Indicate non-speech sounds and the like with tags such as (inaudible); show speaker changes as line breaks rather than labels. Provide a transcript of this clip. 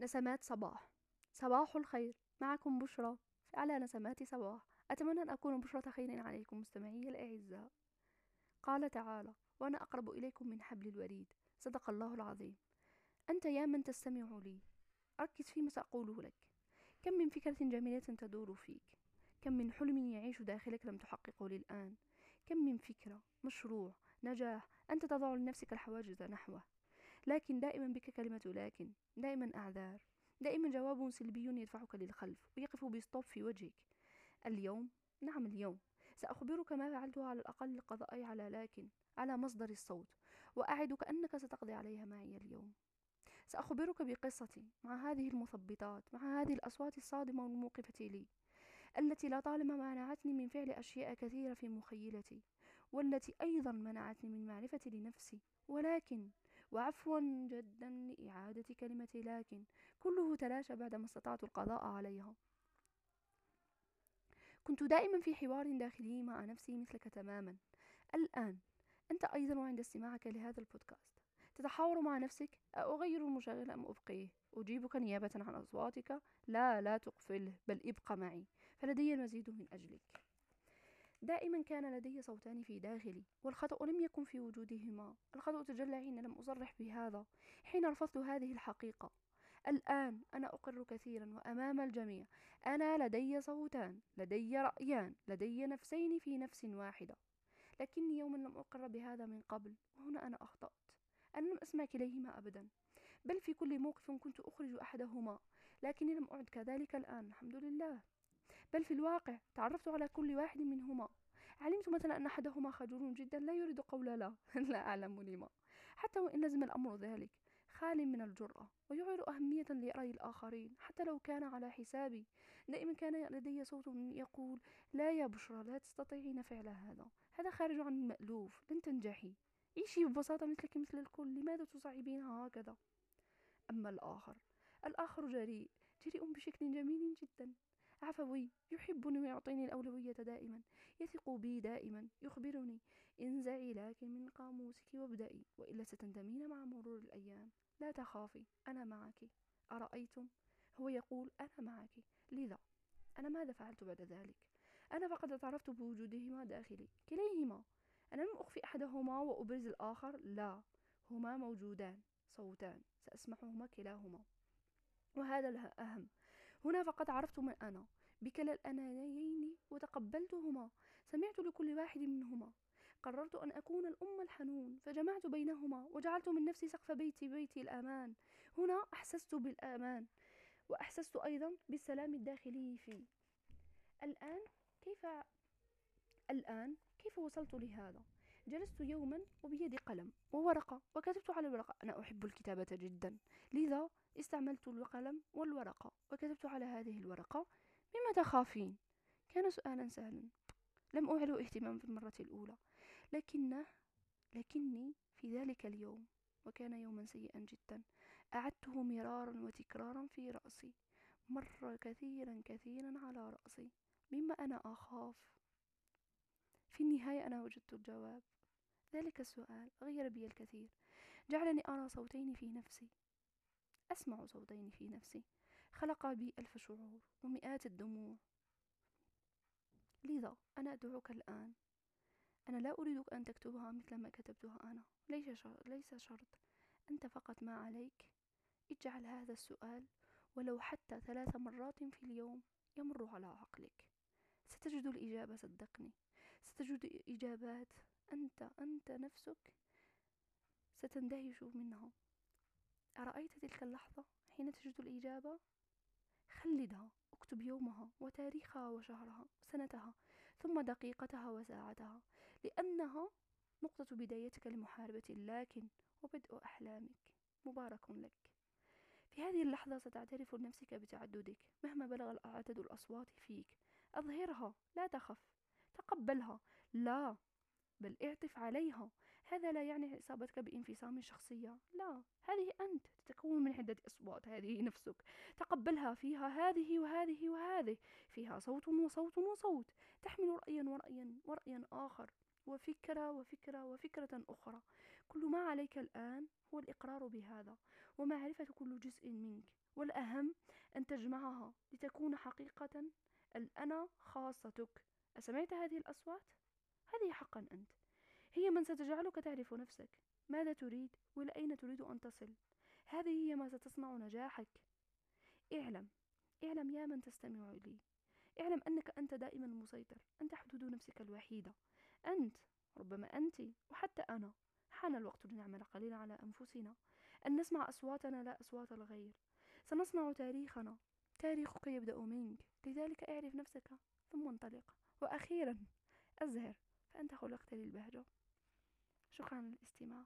نسمات صباح. صباح الخير. معكم بشرى على نسمات صباح. أتمنى أن أكون بشرة خير عليكم مستمعي الأعزاء. قال تعالى وأنا أقرب إليكم من حبل الوريد. صدق الله العظيم. أنت يا من تستمع لي. ركز فيما سأقوله لك. كم من فكرة جميلة تدور فيك. كم من حلم يعيش داخلك لم تحققه للآن. كم من فكرة مشروع نجاح أنت تضع لنفسك الحواجز نحوه. لكن دائما بك كلمة لكن دائما أعذار دائما جواب سلبي يدفعك للخلف ويقف بستوب في وجهك. اليوم؟ نعم اليوم. سأخبرك ما فعلته على الأقل للقضاء على لكن على مصدر الصوت وأعدك أنك ستقضي عليها معي اليوم. سأخبرك بقصتي مع هذه المثبطات مع هذه الأصوات الصادمة والموقفة لي التي لطالما منعتني من فعل أشياء كثيرة في مخيلتي والتي أيضا منعتني من معرفتي لنفسي. ولكن وعفوا جدا لإعادة كلمة لكن كله تلاشى بعدما استطعت القضاء عليها. كنت دائما في حوار داخلي مع نفسي مثلك تماما. الآن أنت أيضا وعند استماعك لهذا البودكاست. تتحاور مع نفسك أغير المشغل أم أبقيه؟ أجيبك نيابة عن أصواتك؟ لا لا تقفله بل ابق معي. فلدي المزيد من أجلك. دائما كان لدي صوتان في داخلي والخطأ لم يكن في وجودهما. الخطأ تجلى حين لم أصرح بهذا حين رفضت هذه الحقيقة. الآن أنا أقر كثيرا وأمام الجميع. أنا لدي صوتان لدي رأيان لدي نفسين في نفس واحدة. لكني يوما لم أقر بهذا من قبل وهنا أنا أخطأت. أنا لم أسمع كليهما أبدا. بل في كل موقف كنت أخرج أحدهما لكني لم أعد كذلك الآن. الحمد لله. بل في الواقع تعرفت على كل واحد منهما. علمت مثلا أن أحدهما خجول جدا لا يريد قول لا. (laughs) لا أعلم لما. حتى وإن لزم الأمر ذلك خال من الجرأة ويعير أهمية لرأي الآخرين. حتى لو كان على حسابي دائما كان لدي صوت يقول لا يا بشرى لا تستطيعين فعل هذا. هذا خارج عن المألوف لن تنجحي. عيشي ببساطة مثلك مثل الكل لماذا تصعبينها هكذا؟ أما الآخر الآخر جريء جريء بشكل جميل جدا. عفوي يحبني ويعطيني الأولوية دائما. يثق بي دائما. يخبرني انزعي لكن من قاموسك وابدأي وإلا ستندمين مع مرور الأيام. لا تخافي أنا معك. أرأيتم؟ هو يقول أنا معك. لذا؟ أنا ماذا فعلت بعد ذلك؟ أنا فقد اعترفت بوجودهما داخلي. كليهما. أنا لم أخفي أحدهما وأبرز الآخر؟ لا. هما موجودان. صوتان. سأسمعهما كلاهما. وهذا الأهم. هنا فقد عرفت من أنا. بكلا الأنانيين وتقبلتهما سمعت لكل واحد منهما. قررت أن أكون الأم الحنون فجمعت بينهما وجعلت من نفسي سقف بيتي بيتي الأمان. هنا أحسست بالأمان وأحسست أيضا بالسلام الداخلي فيه. الآن كيف الآن كيف وصلت لهذا؟ جلست يوما وبيدي قلم وورقة وكتبت على الورقة. أنا أحب الكتابة جدا. لذا استعملت القلم والورقة وكتبت على هذه الورقة مما تخافين؟ كان سؤالا سهلا. لم أعلو اهتمام في المرة الأولى. لكنه لكني في ذلك اليوم وكان يوما سيئا جدا أعدته مرارا وتكرارا في رأسي. مر كثيرا كثيرا على رأسي. مما أنا أخاف. في النهاية أنا وجدت الجواب. ذلك السؤال غير بي الكثير. جعلني أرى صوتين في نفسي. أسمع صوتين في نفسي. خلق بي ألف شعور ومئات الدموع. لذا أنا أدعوك الآن. أنا لا أريدك أن تكتبها مثل ما كتبتها أنا. ليس شرط, ليس شرط. أنت فقط ما عليك. اجعل هذا السؤال ولو حتى ثلاث مرات في اليوم يمر على عقلك. ستجد الإجابة صدقني. ستجد إجابات. أنت أنت نفسك ستندهش منها. أرأيت تلك اللحظة حين تجد الإجابة؟ خلدها اكتب يومها وتاريخها وشهرها وسنتها ثم دقيقتها وساعتها لأنها نقطة بدايتك لمحاربة لكن وبدء أحلامك. مبارك لك. في هذه اللحظة ستعترف لنفسك بتعددك مهما بلغ عدد الأصوات فيك. أظهرها لا تخف. تقبلها. لا بل اعطف عليها. هذا لا يعني إصابتك بانفصام شخصية. لا هذه أنت تتكون من عدة أصوات هذه نفسك. تقبلها فيها هذه وهذه وهذه فيها صوت وصوت وصوت. تحمل رأيا ورأيا ورأيا آخر وفكرة وفكرة وفكرة أخرى. كل ما عليك الآن هو الإقرار بهذا ومعرفة كل جزء منك. والأهم أن تجمعها لتكون حقيقة. الأنا خاصتك. أسمعت هذه الأصوات؟ هذه حقا أنت. هي من ستجعلك تعرف نفسك. ماذا تريد؟ وإلى أين تريد أن تصل؟ هذه هي ما ستصنع نجاحك. اعلم. اعلم يا من تستمع لي اعلم أنك أنت دائما مسيطر. أنت حدود نفسك الوحيدة. أنت ربما أنت وحتى أنا حان الوقت لنعمل قليلا على أنفسنا. أن نسمع أصواتنا لا أصوات الغير. سنصنع تاريخنا. تاريخك يبدأ منك. لذلك اعرف نفسك. ثم انطلق. وأخيرا أزهر. فأنت خلقت للبهجة. شكرا للاستماع